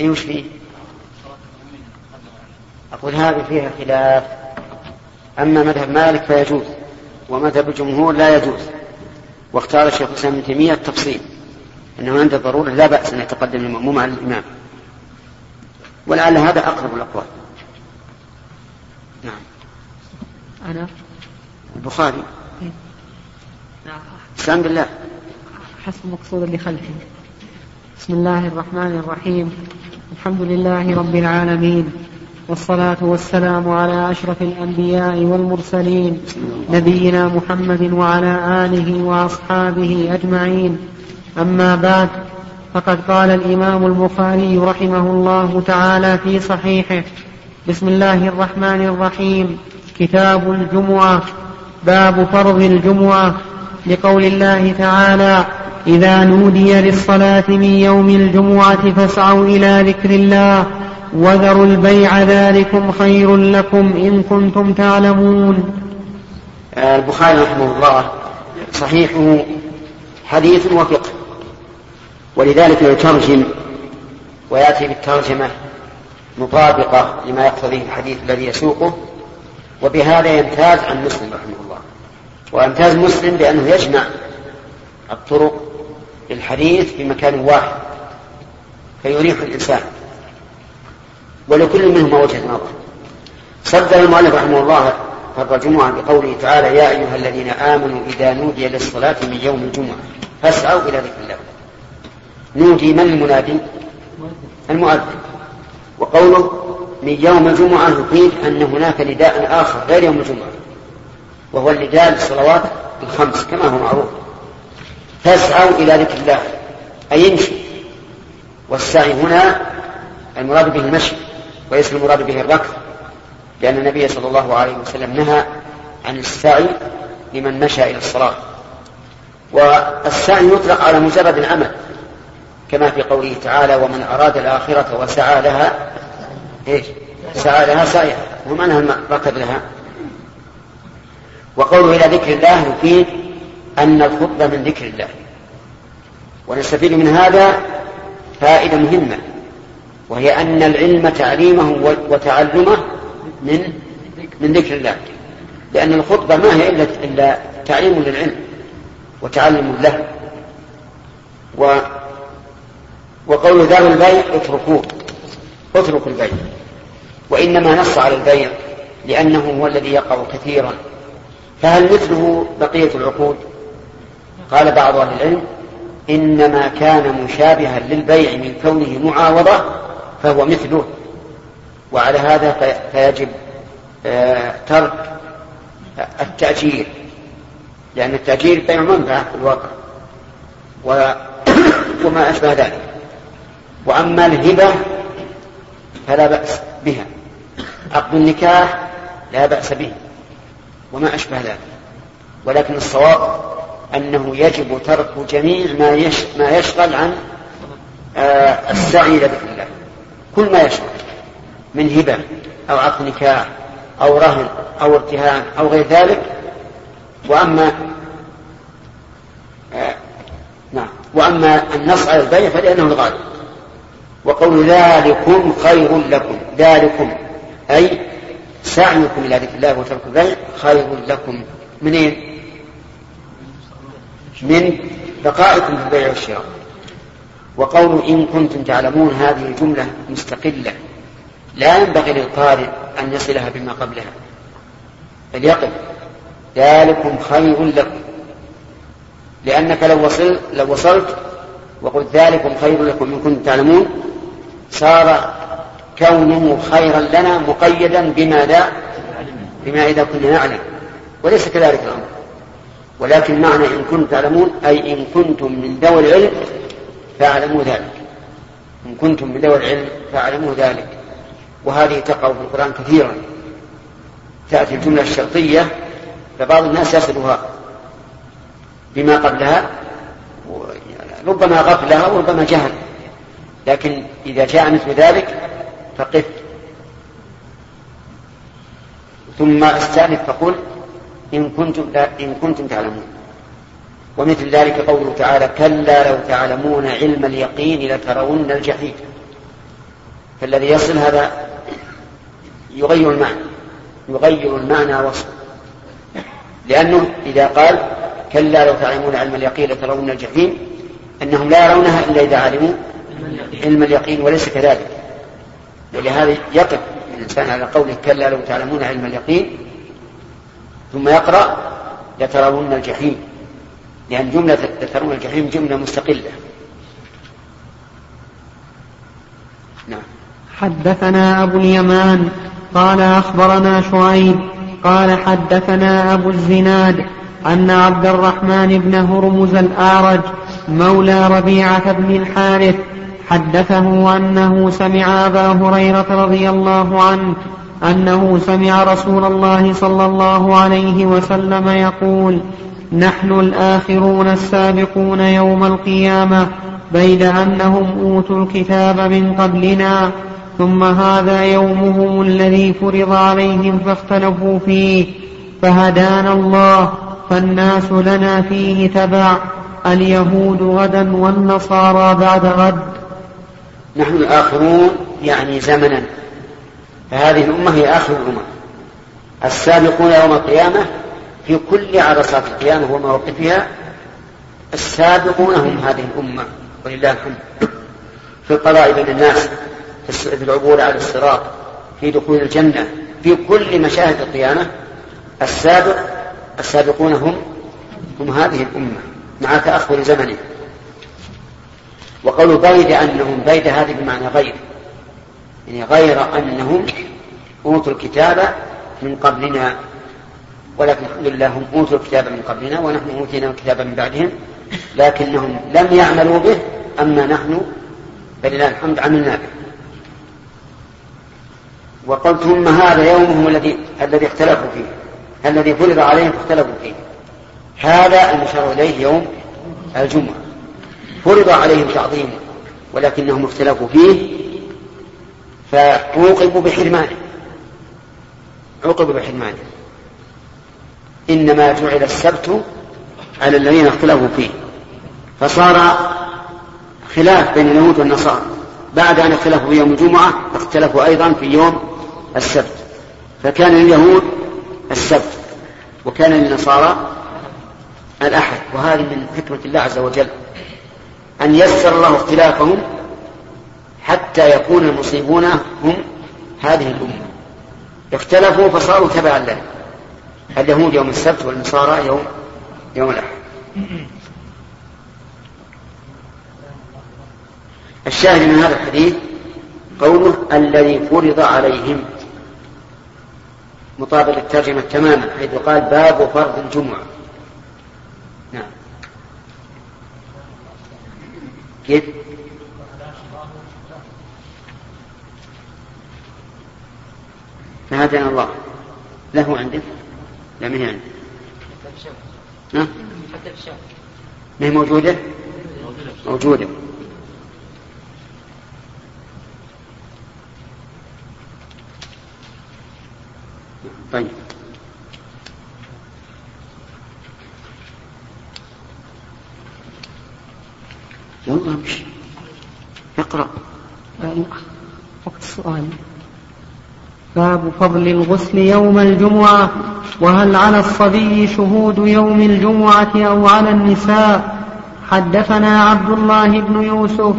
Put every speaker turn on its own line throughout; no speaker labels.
اي وش فيه؟ أقول هذه فيها خلاف أما مذهب مالك فيجوز ومذهب الجمهور لا يجوز واختار الشيخ الإسلام ابن تيمية التفصيل أنه عند الضرورة لا بأس أن يتقدم المأموم على الإمام ولعل هذا أقرب الأقوال نعم
أنا
البخاري نعم إيه. الحمد لله
حسب المقصود اللي خلفي بسم الله الرحمن الرحيم الحمد لله رب العالمين والصلاة والسلام على أشرف الأنبياء والمرسلين نبينا محمد وعلى آله وأصحابه أجمعين أما بعد فقد قال الإمام البخاري رحمه الله تعالى في صحيحه بسم الله الرحمن الرحيم كتاب الجمعة باب فرض الجمعة لقول الله تعالى إذا نودي للصلاة من يوم الجمعة فاسعوا إلى ذكر الله وذروا البيع ذلكم خير لكم إن كنتم تعلمون
البخاري رحمه الله صحيحه حديث وفقه ولذلك يترجم ويأتي بالترجمة مطابقة لما يقتضيه الحديث الذي يسوقه وبهذا يمتاز عن مسلم رحمه الله ويمتاز مسلم بأنه يجمع الطرق الحديث في مكان واحد فيريح الإنسان ولكل منهما وجهة نظر صدر المؤلف رحمه الله فر جمعة بقوله تعالى يا أيها الذين آمنوا إذا نودي للصلاة من يوم الجمعة فاسعوا إلى ذكر الله نودي من المنادي المؤذن وقوله من يوم الجمعة يقيل أن هناك نداء آخر غير يوم الجمعة وهو النداء للصلوات الخمس كما هو معروف فاسعوا إلى ذكر الله أي امشوا والسعي هنا المراد به المشي وليس المراد به الركض لأن النبي صلى الله عليه وسلم نهى عن السعي لمن مشى إلى الصلاة والسعي يطلق على مجرد العمل كما في قوله تعالى ومن أراد الآخرة وسعى لها إيش سعى لها سعيها ومعنى ركض لها وقوله إلى ذكر الله يفيد أن الخطبة من ذكر الله ونستفيد من هذا فائدة مهمة وهي أن العلم تعليمه وتعلمه من من ذكر الله لأن الخطبة ما هي إلا إلا تعليم للعلم وتعلم له و وقول ذا البيع اتركوه اتركوا البيع وإنما نص على البيع لأنه هو الذي يقع كثيرا فهل مثله بقية العقود؟ قال بعض أهل العلم إنما كان مشابها للبيع من كونه معاوضة فهو مثله وعلى هذا فيجب آه، ترك التأجير لأن التأجير بيع منفعة في الواقع وما أشبه ذلك وأما الهبة فلا بأس بها عقد النكاح لا بأس به وما أشبه ذلك ولكن الصواب أنه يجب ترك جميع ما ما يشغل عن آه، السعي إلى ذكر الله كل ما يشغل من هبة أو عقد نكاح أو رهن أو ارتهان أو غير ذلك وأما آه، نعم وأما النص على البيع فلأنه الغالب وقول ذلكم خير لكم ذلكم أي سعيكم إلى ذكر الله وترك البيع خير لكم منين؟ من بقائكم في البيع والشراء وقول إن كنتم تعلمون هذه الجملة مستقلة لا ينبغي للقارئ أن يصلها بما قبلها بل يقف ذلكم خير لكم لأنك لو وصل لو وصلت وقلت ذلكم خير لكم إن كنتم تعلمون صار كونه خيرا لنا مقيدا بما لا بما إذا كنا نعلم وليس كذلك الأمر ولكن معنى إن كنتم تعلمون أي إن كنتم من ذوي العلم فاعلموا ذلك إن كنتم من ذوي العلم فاعلموا ذلك وهذه تقع في القرآن كثيرا تأتي الجملة الشرطية فبعض الناس يصلها بما قبلها ربما غفلها وربما جهل لكن إذا جاء مثل ذلك فقف ثم استأنف فقل إن كنتم, إن كنتم تعلمون ومثل ذلك قوله تعالى كلا لو تعلمون علم اليقين لترون الجحيم فالذي يصل هذا يغير المعنى يغير المعنى وصل لأنه إذا قال كلا لو تعلمون علم اليقين لترون الجحيم أنهم لا يرونها إلا إذا علموا علم اليقين وليس كذلك ولهذا يقف الإنسان على قوله كلا لو تعلمون علم اليقين ثم يقرأ لترون الجحيم لأن جملة لترون الجحيم جملة مستقلة
نعم حدثنا أبو اليمان قال أخبرنا شعيب قال حدثنا أبو الزناد أن عبد الرحمن بن هرمز الأعرج مولى ربيعة بن الحارث حدثه أنه سمع أبا هريرة رضي الله عنه أنه سمع رسول الله صلى الله عليه وسلم يقول نحن الآخرون السابقون يوم القيامة بيد أنهم أوتوا الكتاب من قبلنا ثم هذا يومهم الذي فرض عليهم فاختلفوا فيه فهدانا الله فالناس لنا فيه تبع اليهود غدا والنصارى بعد غد
نحن الآخرون يعني زمنا فهذه الأمة هي آخر الأمم السابقون يوم القيامة في كل عرصات القيامة ومواقفها السابقون هم هذه الأمة ولله الحمد في القضاء بين الناس في العبور على الصراط في دخول الجنة في كل مشاهد القيامة السابق السابقون هم هم هذه الأمة مع تأخر زمنه وقول بيد أنهم بيد هذه بمعنى غير يعني غير أنهم أوتوا الكتاب من قبلنا ولكن الحمد لله هم أوتوا الكتاب من قبلنا ونحن أوتينا الكتاب من بعدهم لكنهم لم يعملوا به أما نحن فلله الحمد عملنا به وقلت ثم هذا يومهم الذي الذي اختلفوا فيه الذي فرض عليهم فاختلفوا فيه هذا المشار إليه يوم الجمعة فرض عليهم تعظيمه ولكنهم اختلفوا فيه فعوقبوا بحرمانه عوقبوا بحرمانه إنما جعل السبت على الذين اختلفوا فيه فصار خلاف بين اليهود والنصارى بعد أن اختلفوا في يوم الجمعة اختلفوا أيضا في يوم السبت فكان لليهود السبت وكان للنصارى الأحد وهذه من حكمة الله عز وجل أن يسر الله اختلافهم حتى يكون المصيبون هم هذه الأمة اختلفوا فصاروا تبعا لنا اليهود يوم السبت والنصارى يوم يوم الأحد الشاهد من هذا الحديث قوله الذي فرض عليهم مطابق الترجمة تماما حيث قال باب فرض الجمعة نعم كيف؟ فهدانا الله له عندك لا من عندك ها؟ ما هي موجودة؟ موجودة طيب يلا امشي اقرأ
وقت السؤال باب فضل الغسل يوم الجمعة وهل على الصبي شهود يوم الجمعة أو على النساء حدثنا عبد الله بن يوسف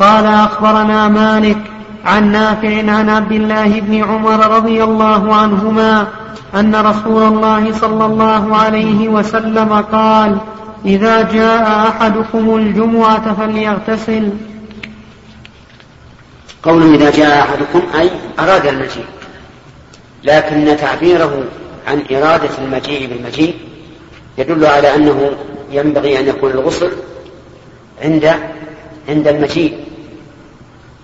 قال أخبرنا مالك عن نافع عن عبد الله بن عمر رضي الله عنهما أن رسول الله صلى الله عليه وسلم قال إذا جاء أحدكم الجمعة فليغتسل
قوله إذا جاء أحدكم أي أراد المجيء لكن تعبيره عن إرادة المجيء بالمجيء يدل على أنه ينبغي أن يكون الغسل عند عند المجيء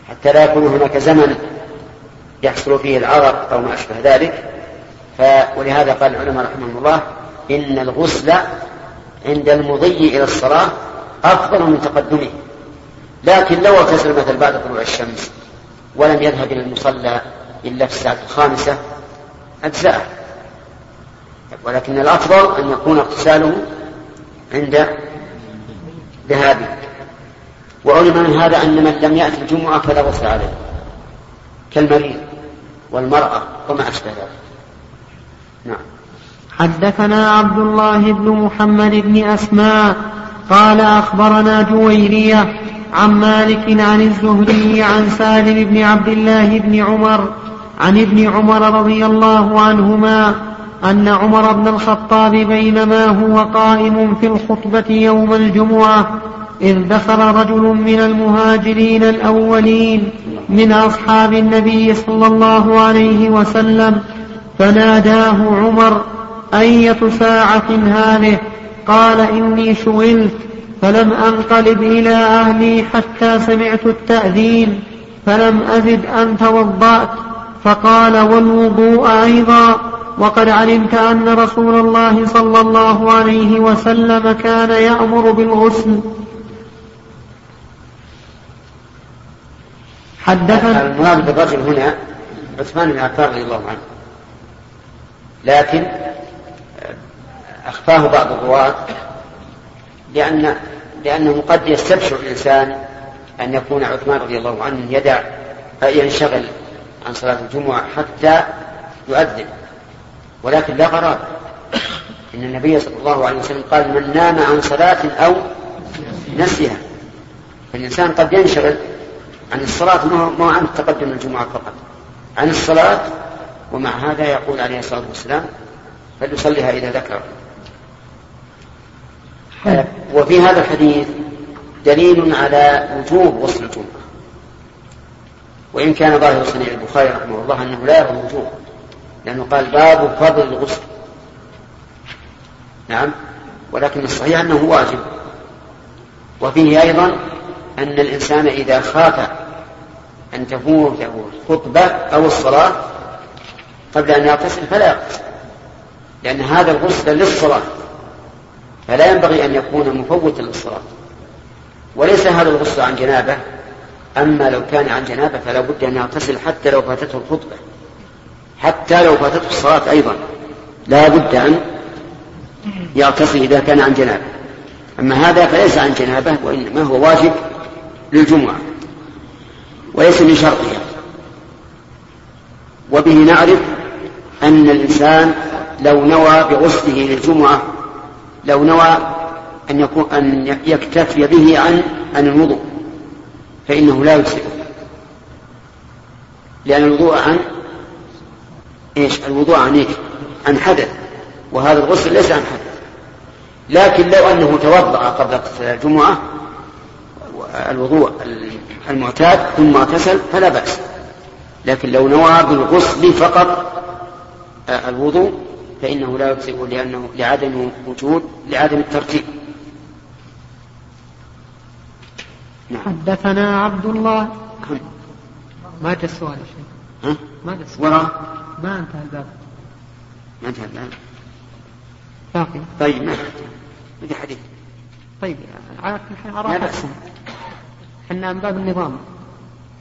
حتى لا يكون هناك زمن يحصل فيه العرق أو ما أشبه ذلك ف... ولهذا قال العلماء رحمهم الله إن الغسل عند المضي إلى الصلاة أفضل من تقدمه لكن لو اغتسل مثلا بعد طلوع الشمس ولم يذهب إلى المصلى إلا في الساعة الخامسة أجزاء ولكن الأفضل أن يكون اغتساله عند ذهابه وعلم من هذا أن من لم يأتي الجمعة فلا غسل عليه كالمريض والمرأة وما أشبه ذلك
نعم حدثنا عبد الله بن محمد بن أسماء قال أخبرنا جويرية عن مالك عن الزهري عن سالم بن عبد الله بن عمر عن ابن عمر رضي الله عنهما أن عمر بن الخطاب بينما هو قائم في الخطبة يوم الجمعة إذ دخل رجل من المهاجرين الأولين من أصحاب النبي صلى الله عليه وسلم فناداه عمر أية ساعة هذه قال إني شغلت فلم أنقلب إلى أهلي حتى سمعت التأذين فلم أزد أن توضأت فقال والوضوء أيضا وقد علمت أن رسول الله صلى الله عليه وسلم كان يأمر بالغسل
حدثنا المراد بالرجل هنا عثمان بن عفان رضي الله عنه لكن أخفاه بعض الرواة لأن لأنه قد يستبشر الإنسان أن يكون عثمان رضي الله عنه يدع ينشغل عن صلاة الجمعة حتى يؤذن ولكن لا غرابة إن النبي صلى الله عليه وسلم قال من نام عن صلاة أو نسيها فالإنسان قد ينشغل عن الصلاة ما هو عن تقدم الجمعة فقط عن الصلاة ومع هذا يقول عليه الصلاة والسلام فليصليها إذا ذكر وفي هذا الحديث دليل على وجوب وصل الجمعة وإن كان ظاهر صنيع البخاري رحمه الله أنه لا يرى الوجوب لأنه قال باب فضل الغسل نعم ولكن الصحيح أنه واجب وفيه أيضا أن الإنسان إذا خاف أن تفوت الخطبة أو الصلاة قبل أن يغتسل فلا يغتسل لأن هذا الغسل للصلاة فلا ينبغي أن يكون مفوتا للصلاة وليس هذا الغسل عن جنابه أما لو كان عن جنابة فلا بد أن يغتسل حتى لو فاتته الخطبة حتى لو فاتته الصلاة أيضا لا بد أن يغتسل إذا كان عن جنابة أما هذا فليس عن جنابة وإنما هو واجب للجمعة وليس من شرطها وبه نعرف أن الإنسان لو نوى بغسله للجمعة لو نوى أن يكون أن يكتفي به عن عن الوضوء فإنه لا يجزئه لأن الوضوء عن إيش الوضوء عن إيش عن حدث وهذا الغسل ليس عن حدث لكن لو أنه توضأ قبل صلاة الجمعة الوضوء المعتاد ثم اغتسل فلا بأس لكن لو نوى بالغسل فقط آه، الوضوء فإنه لا يجزئ لأنه لعدم وجود لعدم الترتيب
نعم. حدثنا عبد الله نعم. ما جاء السؤال يا شيخ مات السؤال ما انتهى الباب
ما انتهى الباب باقي طيب ما بدي حديث طيب على كل حال أراك لا
بأس احنا من باب النظام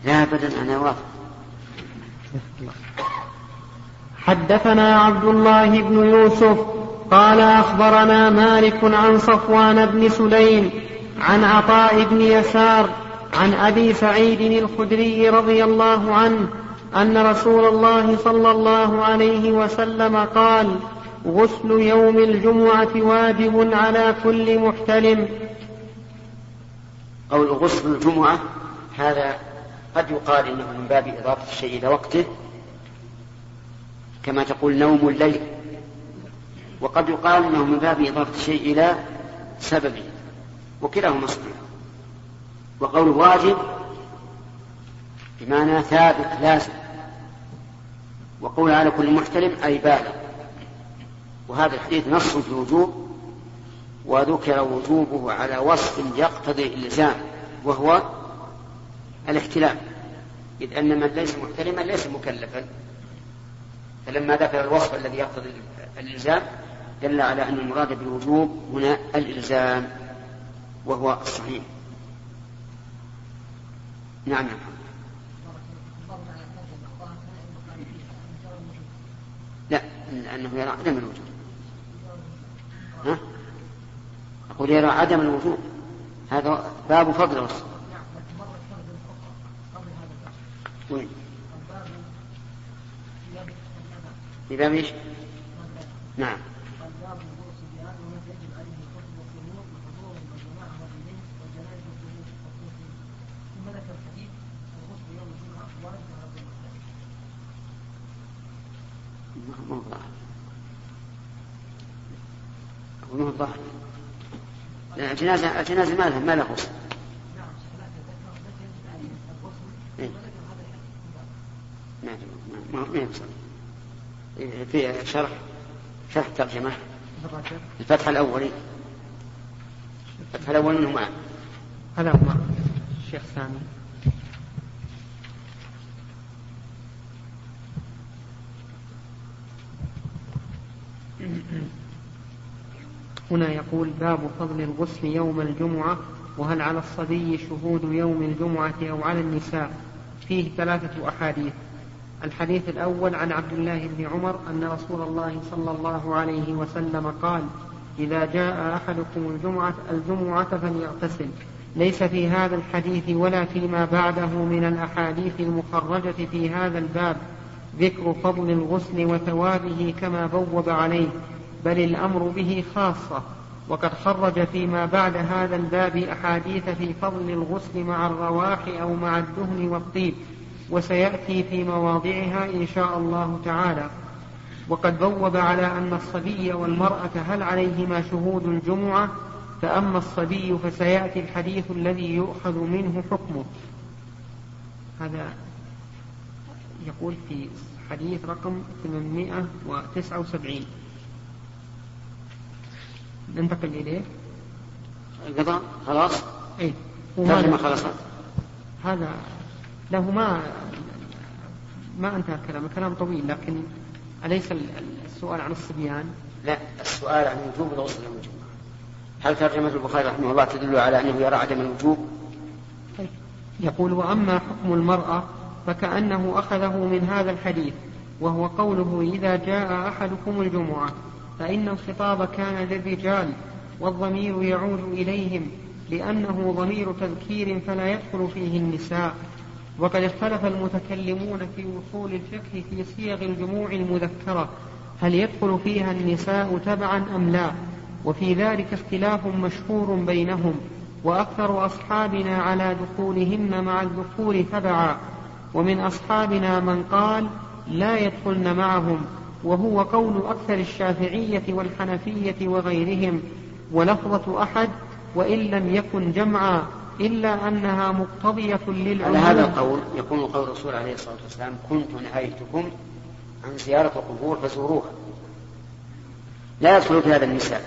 لا أبدا أنا واثق
حدثنا عبد الله بن يوسف قال أخبرنا مالك عن صفوان بن سليم عن عطاء بن يسار عن أبي سعيد الخدري رضي الله عنه أن رسول الله صلى الله عليه وسلم قال غسل يوم الجمعة واجب على كل محتلم
قول غسل الجمعة هذا قد يقال إنه من باب إضافة الشيء إلى وقته كما تقول نوم الليل وقد يقال إنه من باب إضافة الشيء إلى سببه وكلاهما صحيح وقول واجب بمعنى ثابت لازم وقول على كل محتلم أي بالغ وهذا الحديث نص في الوجوب وذكر وجوبه على وصف يقتضي الإلزام وهو الاحتلام إذ أن من ليس محتلما ليس مكلفا فلما ذكر الوصف الذي يقتضي الإلزام دل على أن المراد بالوجوب هنا الإلزام وهو الصحيح نعم يا محمد لا لأنه يرى عدم الوجود ها؟ أقول يرى عدم الوجود هذا باب فضل وين؟ في باب ايش؟ نعم ما هو ظاهر ما هو ظاهر الجنازة الجنازة ما له إيه. ما له ما ما ما إيه، في شرح شرح ترجمة الفتح الأولي الفتح الأول منهم معا
هذا هو الشيخ سامي هنا يقول باب فضل الغسل يوم الجمعة وهل على الصبي شهود يوم الجمعة أو على النساء فيه ثلاثة أحاديث الحديث الأول عن عبد الله بن عمر أن رسول الله صلى الله عليه وسلم قال إذا جاء أحدكم الجمعة, الجمعة فليغتسل ليس في هذا الحديث ولا فيما بعده من الأحاديث المخرجة في هذا الباب ذكر فضل الغسل وثوابه كما بوب عليه بل الأمر به خاصة وقد خرج فيما بعد هذا الباب أحاديث في فضل الغسل مع الرواح أو مع الدهن والطيب وسيأتي في مواضعها إن شاء الله تعالى وقد بوب على أن الصبي والمرأة هل عليهما شهود الجمعة فأما الصبي فسيأتي الحديث الذي يؤخذ منه حكمه هذا يقول في حديث رقم 879 ننتقل إليه القضاء خلاص أي
وهذا خلصت
هذا له ما ما انتهى الكلام كلام طويل لكن أليس السؤال عن الصبيان
لا السؤال عن الوجوب الغسل الوجوب هل ترجمة البخاري رحمه الله تدل على أنه يرى عدم الوجوب طيب.
يقول وأما حكم المرأة فكأنه أخذه من هذا الحديث وهو قوله إذا جاء أحدكم الجمعة فإن الخطاب كان للرجال والضمير يعود إليهم لأنه ضمير تذكير فلا يدخل فيه النساء وقد اختلف المتكلمون في وصول الفقه في صيغ الجموع المذكرة هل يدخل فيها النساء تبعا أم لا وفي ذلك اختلاف مشهور بينهم وأكثر أصحابنا على دخولهن مع الدخول تبعا ومن أصحابنا من قال لا يدخلن معهم وهو قول أكثر الشافعية والحنفية وغيرهم ولفظة أحد وإن لم يكن جمعا إلا أنها مقتضية
للعموم على
هذا القول
يكون قول الرسول عليه الصلاة والسلام كنت نهيتكم عن زيارة القبور فزوروها لا يدخل في هذا النساء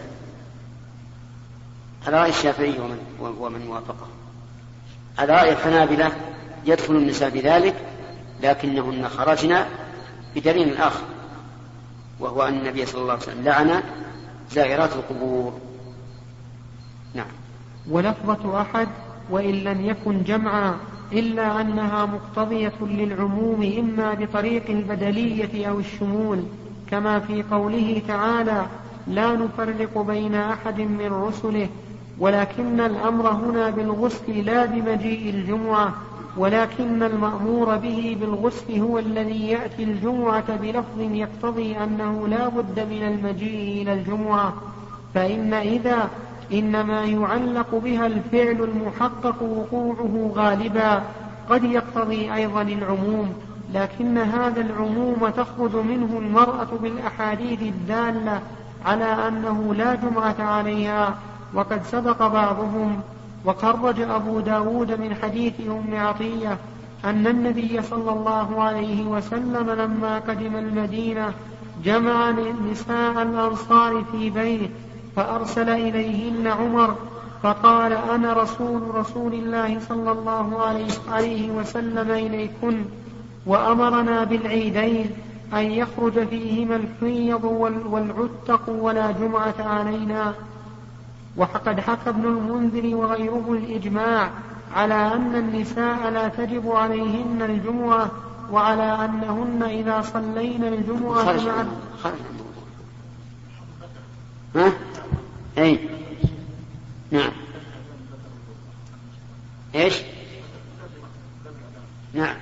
على رأي الشافعي ومن, ومن وافقه على رأي الحنابلة يدخل النساء بذلك لكنهن خرجن بدليل آخر وهو أن النبي صلى الله عليه وسلم لعن زائرات القبور
نعم ولفظة أحد وإن لم يكن جمعا إلا أنها مقتضية للعموم إما بطريق البدلية أو الشمول كما في قوله تعالى لا نفرق بين أحد من رسله ولكن الأمر هنا بالغسل لا بمجيء الجمعة ولكن المأمور به بالغسل هو الذي يأتي الجمعة بلفظ يقتضي أنه لا بد من المجيء إلى الجمعة فإن إذا إنما يعلق بها الفعل المحقق وقوعه غالبا قد يقتضي أيضا العموم لكن هذا العموم تخرج منه المرأة بالأحاديث الدالة على أنه لا جمعة عليها وقد سبق بعضهم وخرج أبو داود من حديث أم عطية أن النبي صلى الله عليه وسلم لما قدم المدينة جمع نساء الأنصار في بيت فأرسل إليهن عمر فقال أنا رسول رسول الله صلى الله عليه وسلم إليكن وأمرنا بالعيدين أن يخرج فيهما الحيض والعتق ولا جمعة علينا وقد حكى ابن المنذر وغيره الإجماع على أن النساء لا تجب عليهن الجمعة وعلى أنهن إذا صلينا الجمعة خرج خرج
ها؟ أي نعم إيش؟ نعم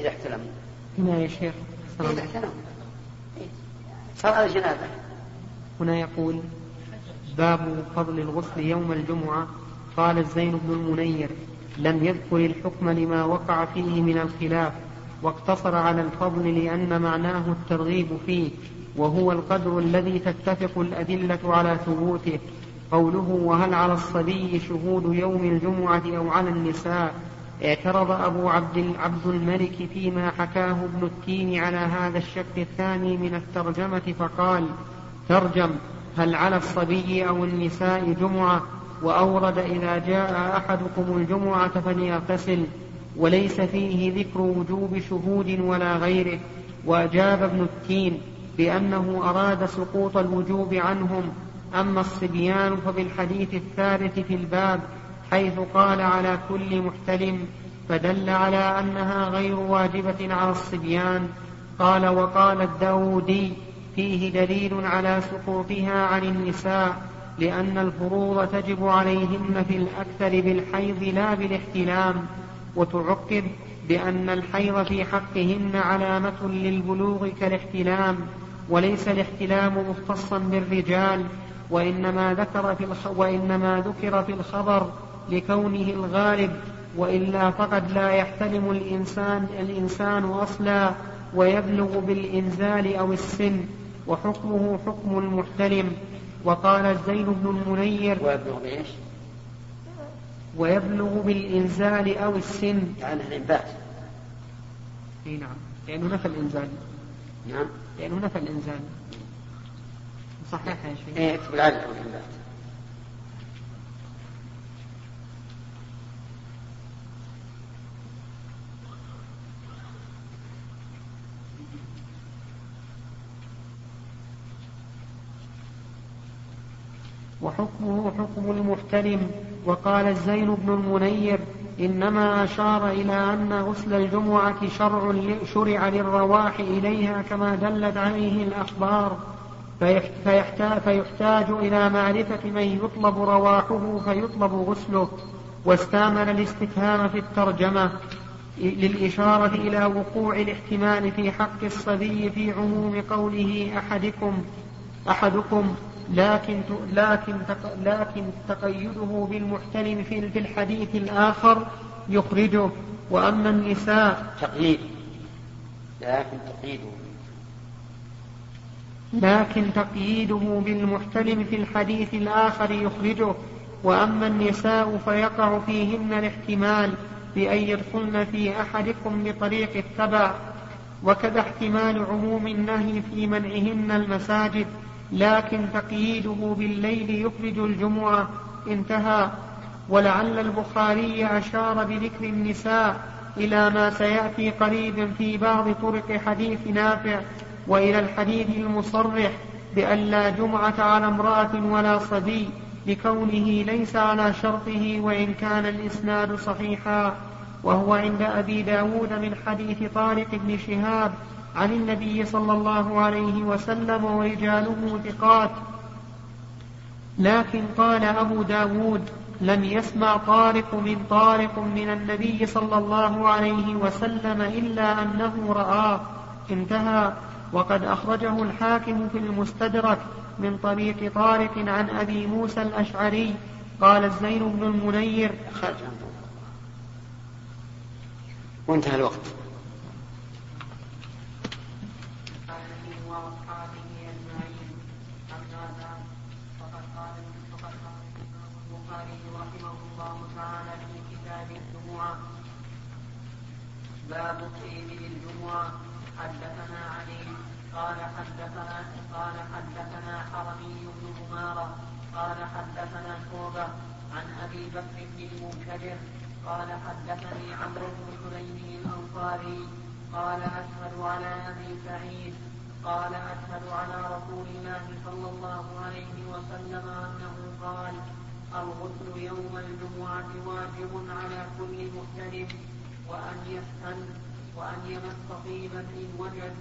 إذا احتلموا هنا يا شيخ إذا احتلموا صلاة الجنازة هنا يقول باب فضل الغسل يوم الجمعة قال الزين بن المنير لم يذكر الحكم لما وقع فيه من الخلاف واقتصر على الفضل لأن معناه الترغيب فيه وهو القدر الذي تتفق الأدلة على ثبوته قوله وهل على الصبي شهود يوم الجمعة أو على النساء اعترض أبو عبد, عبد الملك فيما حكاه ابن التين على هذا الشق الثاني من الترجمة فقال ترجم هل على الصبي أو النساء جمعة وأورد إذا جاء أحدكم الجمعة فليغتسل وليس فيه ذكر وجوب شهود ولا غيره وأجاب ابن التين بأنه أراد سقوط الوجوب عنهم أما الصبيان فبالحديث الثالث في الباب حيث قال على كل محتل فدل على أنها غير واجبة على الصبيان قال وقال الداودي فيه دليل على سقوطها عن النساء لأن الفروض تجب عليهن في الأكثر بالحيض لا بالاحتلام وتعقب بأن الحيض في حقهن علامة للبلوغ كالاحتلام وليس الاحتلام مختصا بالرجال وإنما ذكر في وإنما ذكر في الخبر لكونه الغالب وإلا فقد لا يحتلم الإنسان الإنسان أصلا ويبلغ بالإنزال أو السن وحكمه حكم المحتلم وقال زين بن المنير
ويبلغ بإيش؟
ويبلغ بالإنزال أو السن يعني الإنبات أي نعم لأنه
نفى
الإنزال نعم لأنه
نفى
الإنزال صحيح يا شيخ إيه بالعدل
والإنبات
حكمه حكم المحتلم وقال الزين بن المنير إنما أشار إلى أن غسل الجمعة شرع شرع للرواح إليها كما دلت عليه الأخبار فيحتاج, فيحتاج إلى معرفة من يطلب رواحه فيطلب غسله واستعمل الاستفهام في الترجمة للإشارة إلى وقوع الاحتمال في حق الصبي في عموم قوله أحدكم أحدكم لكن لكن لكن تقيده بالمحتلم في الحديث الآخر يخرجه وأما النساء تقييد
لكن تقييده لكن
تقييده بالمحتلم في الحديث الآخر يخرجه وأما النساء فيقع فيهن الاحتمال بأن يدخلن في أحدكم بطريق التبع وكذا احتمال عموم النهي في منعهن المساجد لكن تقييده بالليل يخرج الجمعة انتهى ولعل البخاري أشار بذكر النساء إلى ما سيأتي قريبا في بعض طرق حديث نافع وإلى الحديث المصرح بأن لا جمعة على امرأة ولا صبي لكونه ليس على شرطه وإن كان الإسناد صحيحا وهو عند أبي داود من حديث طارق بن شهاب عن النبي صلى الله عليه وسلم ورجاله ثقات لكن قال أبو داود لم يسمع طارق من طارق من النبي صلى الله عليه وسلم إلا أنه رآه انتهى وقد أخرجه الحاكم في المستدرك من طريق طارق عن أبي موسى الأشعري قال الزين بن المنير
وانتهى الوقت باب قيم الجمعة حدثنا علي قال حدثنا قال حدثنا حرمي بن عمارة قال حدثنا شعبة عن أبي بكر بن المنكدر قال حدثني عمرو بن حنين الأنصاري قال أشهد على أبي سعيد قال أشهد على رسول الله صلى الله عليه وسلم أنه قال الغسل يوم الجمعة واجب على كل مختلف وأن يفتن وأن يمس طيبا إن وجد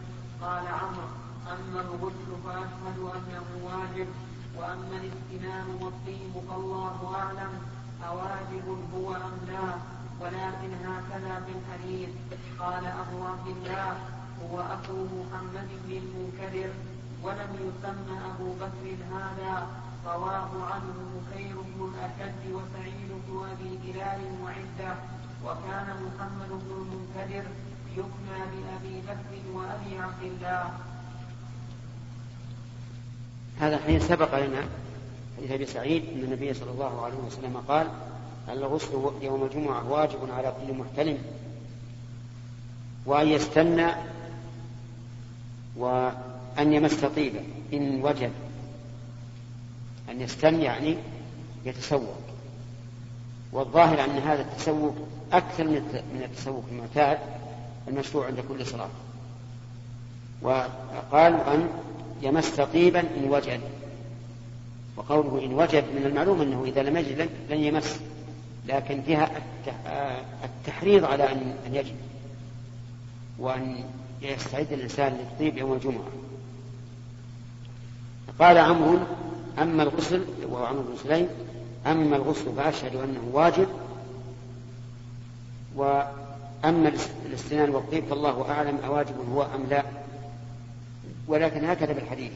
قال عمرو أما الغسل فأشهد أنه واجب وأما الاهتمام والطيب فالله أعلم أواجب هو أم لا ولكن هكذا في الحديث قال أبو عبد الله هو أخو محمد بن المنكدر ولم يسمى أبو بكر هذا رواه عنه خير بن الأشد وسعيد بن أبي هلال وعده وكان محمد بن المنكدر يكنى بأبي بكر وأبي عبد الله هذا الحين سبق لنا حديث ابي سعيد ان النبي صلى الله عليه وسلم قال الغسل يوم الجمعه واجب على كل محتلم وان يستنى وان يمس طيبه ان وجد ان يستنى يعني يتسوق والظاهر ان هذا التسوق أكثر من التسوق المعتاد المشروع عند كل صلاة وقال أن يمس طيبا إن وجد وقوله إن وجد من المعلوم أنه إذا لم يجد لن يمس لكن فيها التحريض على أن يجد وأن يستعد الإنسان للطيب يوم الجمعة قال عمرو أما الغسل وهو عمرو بن سليم أما الغسل فأشهد أنه واجب وأما الاستنان والطيب فالله أعلم أواجب هو أم لا ولكن هكذا بالحديث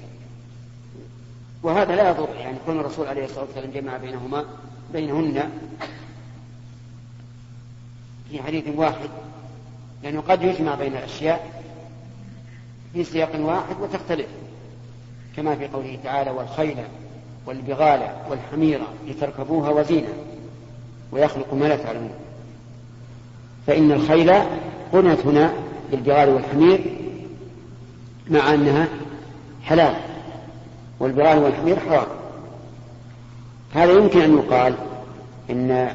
وهذا لا يضر يعني كون الرسول عليه الصلاة والسلام جمع بينهما بينهن في حديث واحد لأنه قد يجمع بين الأشياء في سياق واحد وتختلف كما في قوله تعالى والخيل والبغال والحمير لتركبوها وزينة ويخلق ما لا تعلمون فإن الخيل قنت هنا بالبغال والحمير مع أنها حلال والبغال والحمير حرام هذا يمكن أن يقال إن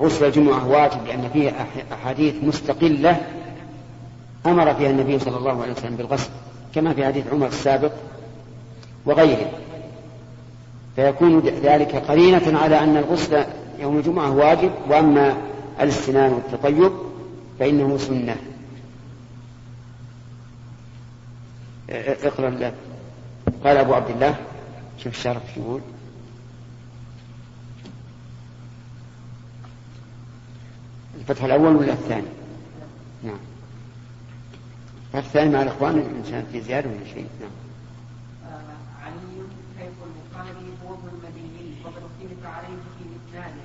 غسل الجمعة واجب لأن فيه أحاديث مستقلة أمر فيها النبي صلى الله عليه وسلم بالغسل كما في حديث عمر السابق وغيره فيكون ذلك قرينة على أن الغسل يوم الجمعة واجب وأما الاستنان والتطيب فإنه سنة اقرأ الله قال أبو عبد الله شوف الشرف يقول الفتح الأول ولا الثاني؟ نعم الفتح الثاني مع الإخوان الإنسان في زيادة ولا شيء نعم آه، علي سيف المقامي هو المدينين وقد اختلف عليه في مثاله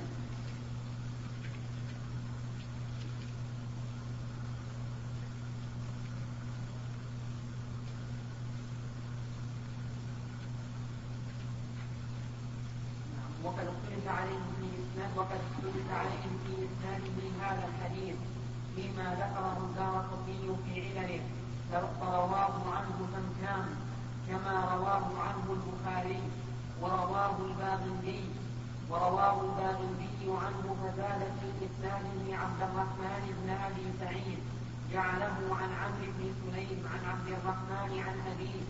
الرحمن عن أبيه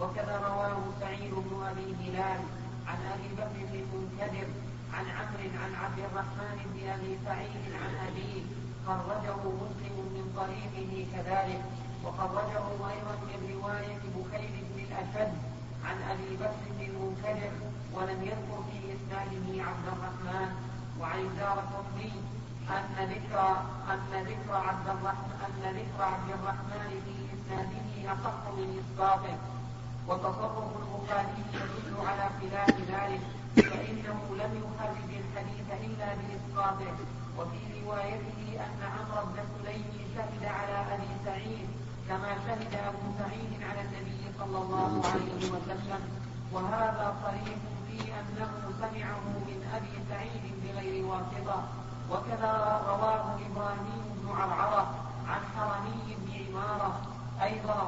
وكذا رواه سعيد بن أبي هلال عن أبي بكر بن المنكدر عن عمرو عن عبد الرحمن بن أبي سعيد عن أبيه خرجه مسلم من طريقه كذلك وخرجه أيضا من رواية بخيل بن الأشد عن أبي بكر بن المنكدر ولم يذكر في إسناده عبد الرحمن وعن الدار قطني أن ذكر أن ذكر عبد الرحمن أن ذكر عبد الرحمن في إسناده الحديث أخف من إثباته وتصرف البخاري يدل على خلاف ذلك فإنه لم يخرج الحديث إلا بإسقاطه وفي روايته أن عمرو بن سليم شهد على أبي سعيد كما شهد أبو سعيد على النبي صلى الله عليه وسلم وهذا صريح في أنه سمعه من أبي سعيد بغير واسطة وكذا رواه إبراهيم بن عرعرة عن حرمي بن عمارة أيضا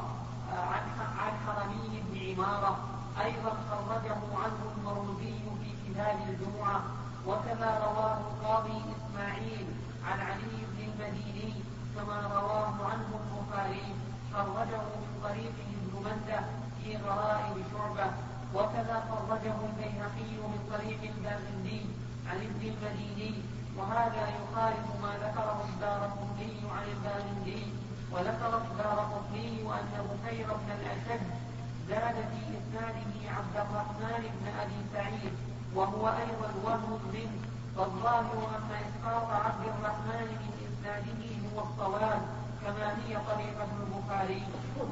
آه، عن حرمي بن عمارة أيضا خرجه عنه المروزي في كتاب الجمعة وكما رواه القاضي إسماعيل عن علي بن المديني كما رواه عنه البخاري خرجه من طريقه ابن في غرائب شعبة وكذا خرجه البيهقي من طريق الباغندي عن ابن المديني وهذا يخالف ما ذكره الدار عن الباغندي وذكر الدار قطني أن بكير بن الأشد زاد في إسناده عبد الرحمن بن أبي سعيد وهو أيضا وهم منه فالظاهر أن إسقاط عبد الرحمن من إسناده هو الصواب كما هي طريقة البخاري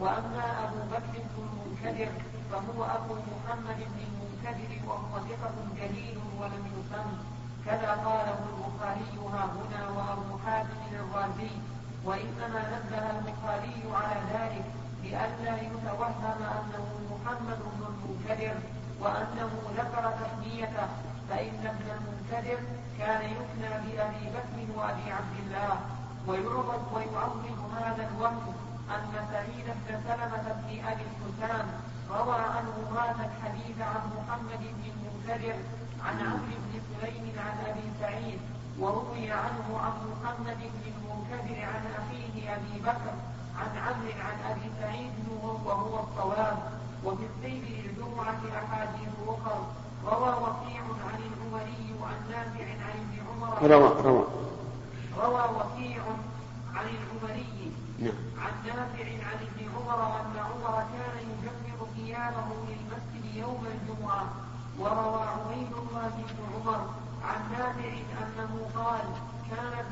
وأما أبو بكر بن المنكدر فهو أبو محمد بن المنكدر وهو ثقة جليل ولم يسم كذا قاله البخاري ها هنا وأبو حاتم الرازي وإنما نبه البخاري على ذلك لئلا يتوهم أنه محمد بن المنكدر وأنه ذكر تسميته فإن ابن المنكدر كان يكنى بأبي بكر وأبي عبد الله ويعرض ويعظم هذا الوهم أن سعيد بن سلمة بن أبي الحسام روى عنه هذا الحديث عن محمد بن المنكدر عن عمرو بن سليم عن أبي سعيد وروي عنه عن محمد بن المنكدر عن أخيه أبي بكر عن عمرو عن أبي سعيد وهو الصواب وفي السير للجمعة أحاديث أخر روى وكيع عن العمري وعن نافع عن
ابن عمر روى روى
روى وكيع عن العمري نعم. عن نافع عن ابن عمر أن عمر كان يجمر ثيابه للمسجد يوم الجمعة وروى عبيد الله بن عمر عن نافع أنه قال كان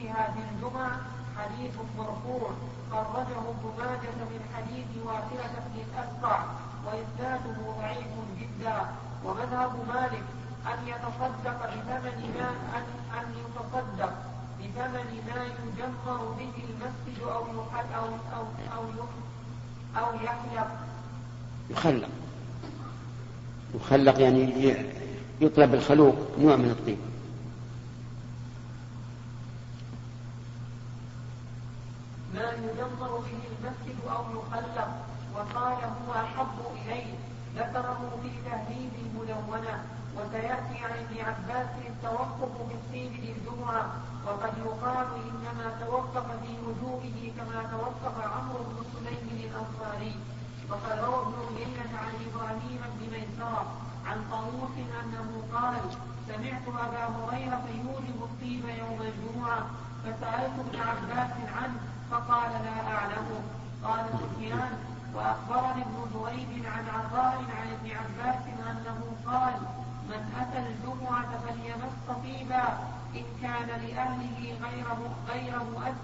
في هذه الجمعة حديث مرفوع خرجه ابن ماجه من حديث واثرة بن الأسقع وإسناده ضعيف جدا ومذهب مالك أن يتصدق بثمن ما أن, أن يتصدق بثمن ما يجمر به المسجد أو يحل أو أو أو أو
يحلق يخلق يخلق يعني يطلب الخلوق نوع من الطيب
ولا به المسجد أو يخلق وقال هو أحب إليه ذكره في تهذيب الملونة وسيأتي عن ابن عباس التوقف بالسين للجمعة وقد يقال إنما توقف في وجوبه كما توقف عمرو بن سليم الأنصاري وقد روى ابن عيينة عن إبراهيم بن ميسرة عن طاووس أنه قال سمعت أبا هريرة يوجب الطيب يوم الجمعة فسألت ابن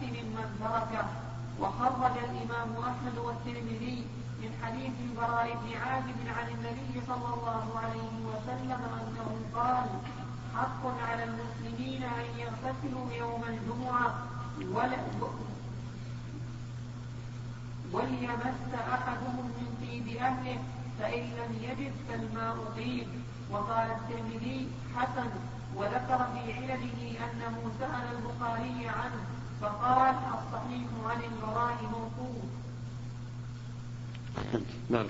ممن تركه وخرج الإمام أحمد والترمذي من حديث البراء بن عازب عن النبي صلى الله عليه وسلم أنه قال حق على المسلمين أن يغتسلوا يوم الجمعة ولا وليمس أحدهم من طيب أهله فإن لم يجد فالماء طيب وقال الترمذي حسن وذكر في علله أنه سأل البخاري عنه فقال الصحيح عن البراء موقوف
نعم.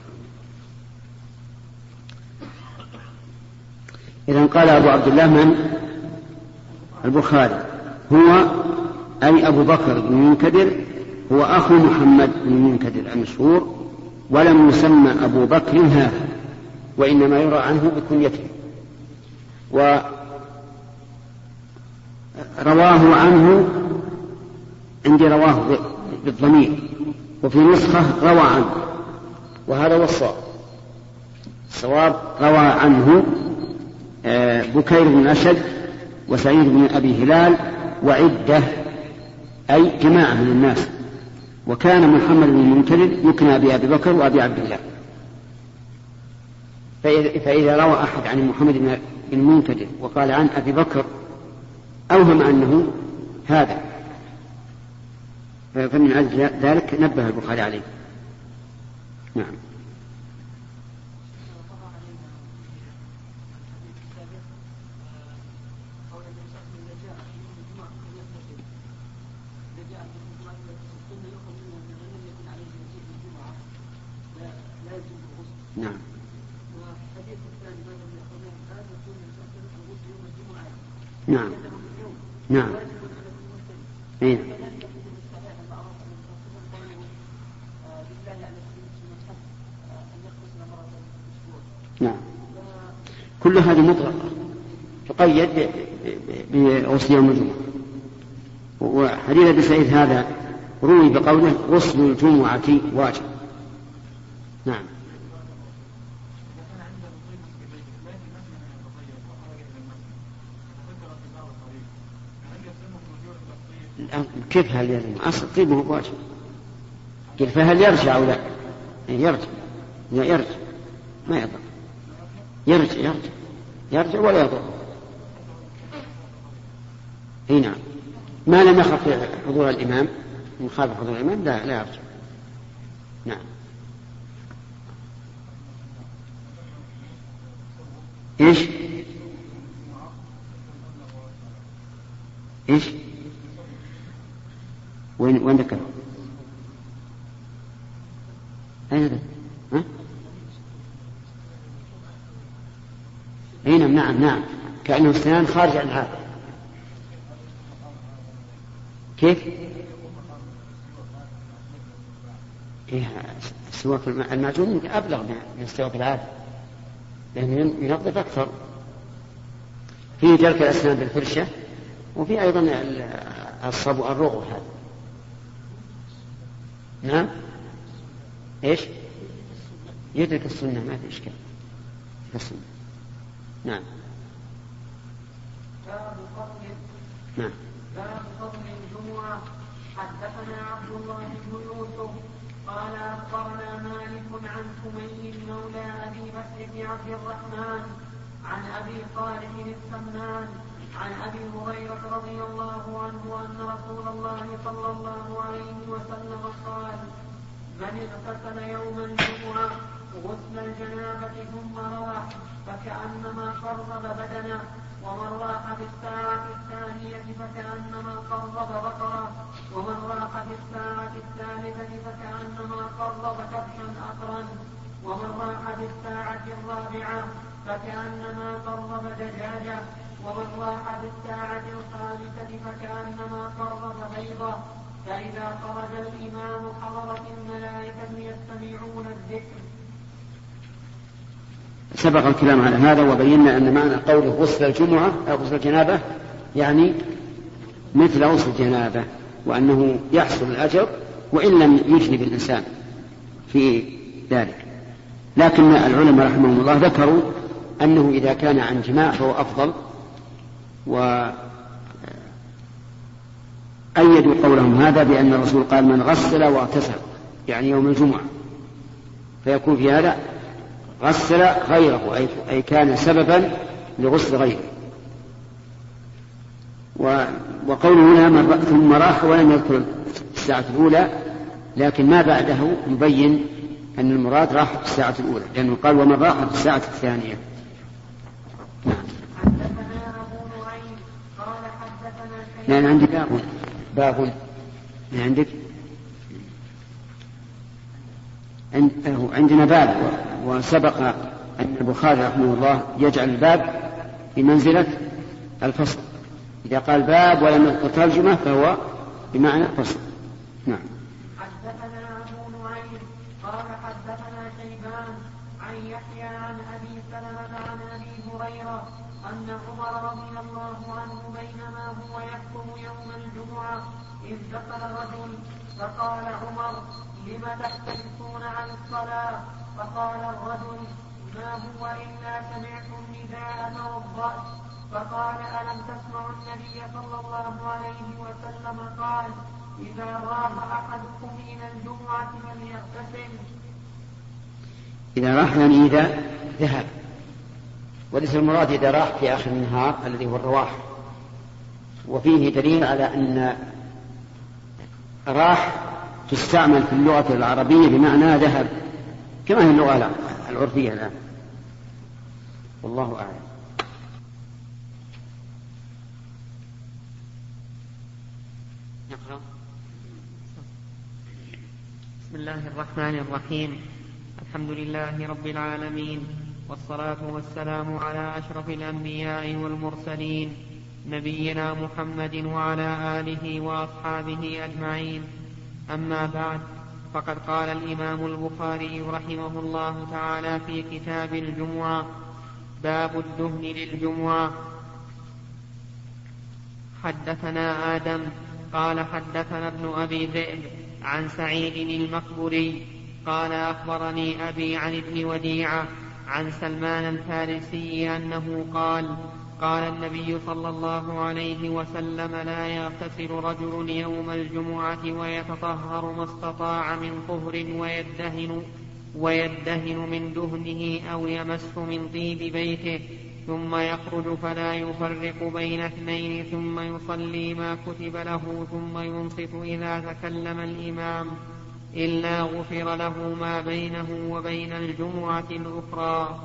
إذا قال أبو عبد الله من؟ البخاري هو أي أبو بكر بن المنكدر هو أخو محمد بن المنكدر المشهور ولم يسمى أبو بكر هذا وإنما يرى عنه بكنيته ورواه عنه عندي رواه بالضمير وفي نسخة روى عنه وهذا هو الصواب الصواب روى عنه آه، بكير بن أشد وسعيد بن أبي هلال وعدة أي جماعة من الناس وكان محمد بن المنكدر يكنى بأبي بكر وأبي عبد الله فإذا روى أحد عن محمد بن المنكدر وقال عن أبي بكر أوهم أنه هذا فمن أجل ذلك نبه البخاري عليه نعم يقيد بغسل يوم الجمعة وحديث أبي سعيد هذا روي بقوله غسل الجمعة واجب نعم كيف هل يرجع؟ اصل طيبه واجب. قل فهل يرجع او لا؟ يعني يرجع يرجع ما يضر يرجع يرجع يرجع ولا يضر اي نعم ما لم يخف حضور الامام من خاف حضور الامام لا لا يرجع نعم ايش ايش وين وين ذكر اين ذكر ها اي نعم نعم نعم كانه استنان خارج عن هذا كيف؟ إيه سواك المعجون أبلغ من السواك العادي لأنه ينظف أكثر فيه جلك الأسنان بالفرشة وفي أيضا الصبو الرغو هذا نعم إيش يدرك السنة ما في إشكال السنة نعم نعم
حدثنا عبد الله بن يوسف قال أخبرنا مالك عن سمي مولى أبي بكر بن عبد الرحمن عن أبي صالح السمان عن أبي هريرة رضي الله عنه أن رسول الله صلى الله عليه وسلم قال من اغتسل يوم الجمعة غسل الجنابة ثم روح فكأنما قرب بدنه ومن راح في الساعة الثانية فكأنما قرب بقرة ومن راح في الساعة الثالثة فكأنما قرب كبشا أقرا ومن راح في الساعة الرابعة فكأنما قرب دجاجة ومن راح في الساعة الخامسة فكأنما قرب بيضة فإذا خرج الإمام حضرت الملائكة يستمعون الذكر
سبق الكلام على هذا وبينا أن معنى قوله غسل الجمعة أو غسل الجنابة يعني مثل غسل الجنابة وأنه يحصل الأجر وإن لم يجنب الإنسان في ذلك لكن العلماء رحمهم الله ذكروا أنه إذا كان عن جماع فهو أفضل و أيدوا قولهم هذا بأن الرسول قال من غسل واغتسل يعني يوم الجمعة فيكون في هذا غسل غيره أي كان سببا لغسل غيره وقوله هنا ثم راح ولم يذكر الساعة الأولى لكن ما بعده يبين أن المراد راح في الساعة الأولى لأنه قال وما راح في الساعة الثانية
نعم,
نعم، عندي باب باب ما نعم، عندك؟ عندنا باب وسبق أن البخاري رحمه الله يجعل الباب بمنزلة الفصل إذا قال باب ولم يذكر ترجمة
فهو
بمعنى فصل نعم
حدثنا أبو نعيم قال حدثنا شيبان عن يحيى عن أبي سلمة عن أبي هريرة أن عمر رضي الله عنه بينما هو يحكم يوم الجمعة إذ دخل رجل فقال عمر لم تختلفون عن الصلاة فقال الرجل ما هو إلا سمعت النداء توضأت فقال ألم تسمع النبي صلى الله عليه وسلم قال إذا راح أحدكم إلى الجمعة فليغتسل إذا
راح
يعني
إذا ذهب وليس المراد إذا راح في آخر النهار الذي هو الرواح وفيه دليل على أن راح تستعمل في اللغة العربية بمعنى ذهب كما هي اللغة العرفية الآن والله أعلم
نقرأ بسم الله الرحمن الرحيم الحمد لله رب العالمين والصلاة والسلام على أشرف الأنبياء والمرسلين نبينا محمد وعلى آله وأصحابه أجمعين أما بعد فقد قال الإمام البخاري رحمه الله تعالى في كتاب الجمعة باب الدهن للجمعة حدثنا آدم قال حدثنا ابن أبي ذئب عن سعيد المقبري قال أخبرني أبي عن ابن وديعة عن سلمان الفارسي أنه قال قال النبي صلى الله عليه وسلم لا يغتسل رجل يوم الجمعة ويتطهر ما استطاع من طهر ويدهن ويدهن من دهنه أو يمس من طيب بيته ثم يخرج فلا يفرق بين اثنين ثم يصلي ما كتب له ثم ينصت إذا تكلم الإمام إلا غفر له ما بينه وبين الجمعة الأخرى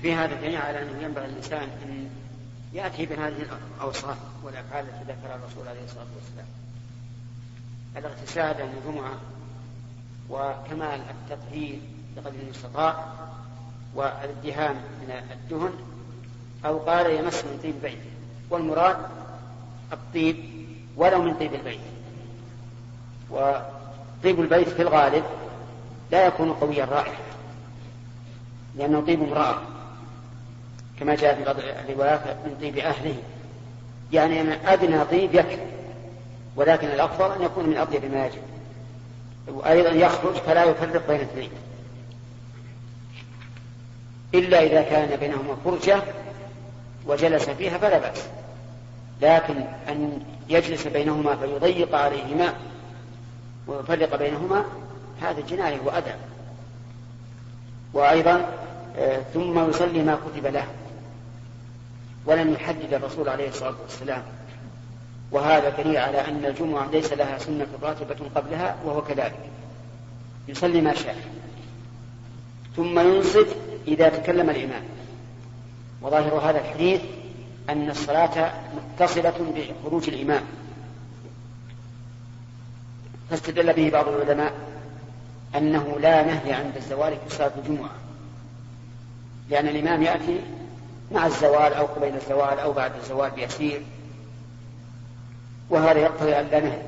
في هذا دليل على انه ينبغي الانسان ان ياتي بهذه الاوصاف والافعال التي ذكرها الرسول عليه الصلاه والسلام. الاغتسال يوم الجمعه وكمال التطهير بقدر المستطاع والادهان من الدهن او قال يمس من طيب بيته والمراد الطيب ولو من طيب البيت. وطيب البيت في الغالب لا يكون قوي الرائحه لأنه طيب امرأة كما جاء في بعض الروايات من طيب أهله يعني أن أدنى طيب يكفي ولكن الأفضل أن يكون من أطيب ما يجب وأيضا يخرج فلا يفرق بين اثنين إلا إذا كان بينهما فرجة وجلس فيها فلا بأس لكن أن يجلس بينهما فيضيق عليهما ويفرق بينهما هذا جناية وأدب وأيضا آه، ثم يصلي ما كتب له ولم يحدد الرسول عليه الصلاة والسلام وهذا دليل على أن الجمعة ليس لها سنة راتبة قبلها وهو كذلك يصلي ما شاء ثم ينصت إذا تكلم الإمام وظاهر هذا الحديث أن الصلاة متصلة بخروج الإمام فاستدل به بعض العلماء أنه لا نهي عند الزوال في صلاة الجمعة لأن الإمام يأتي مع الزوال أو قبيل الزوال أو بعد الزوال بيسير وهذا يقتضي أن لا نهي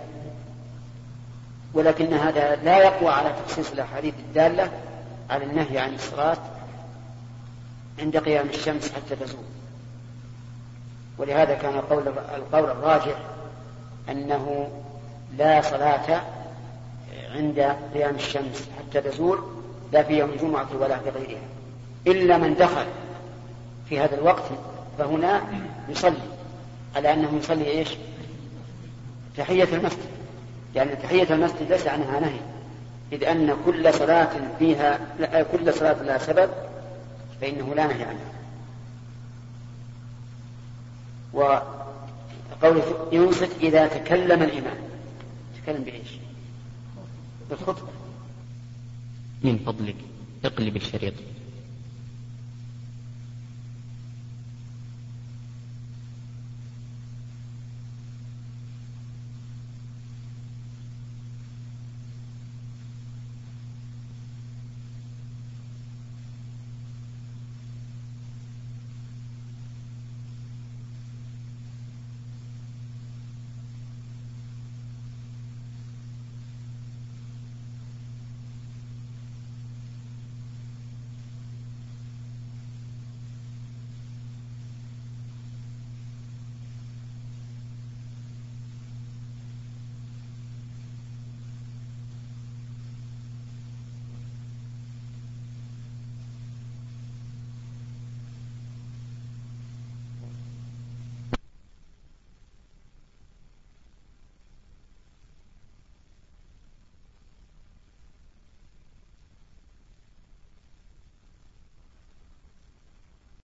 ولكن هذا لا يقوى على تخصيص الأحاديث الدالة على النهي عن الصلاة عند قيام الشمس حتى تزول ولهذا كان القول القول الراجح أنه لا صلاة عند قيام الشمس حتى تزول لا في يوم الجمعة ولا في غيرها إلا من دخل في هذا الوقت فهنا يصلي على أنه يصلي إيش تحية المسجد لأن يعني تحية المسجد ليس عنها نهي إذ أن كل صلاة فيها كل صلاة لها سبب فإنه لا نهي عنها وقول ينصت إذا تكلم الإمام تكلم بإيش بالخطبة
من فضلك اقلب الشريط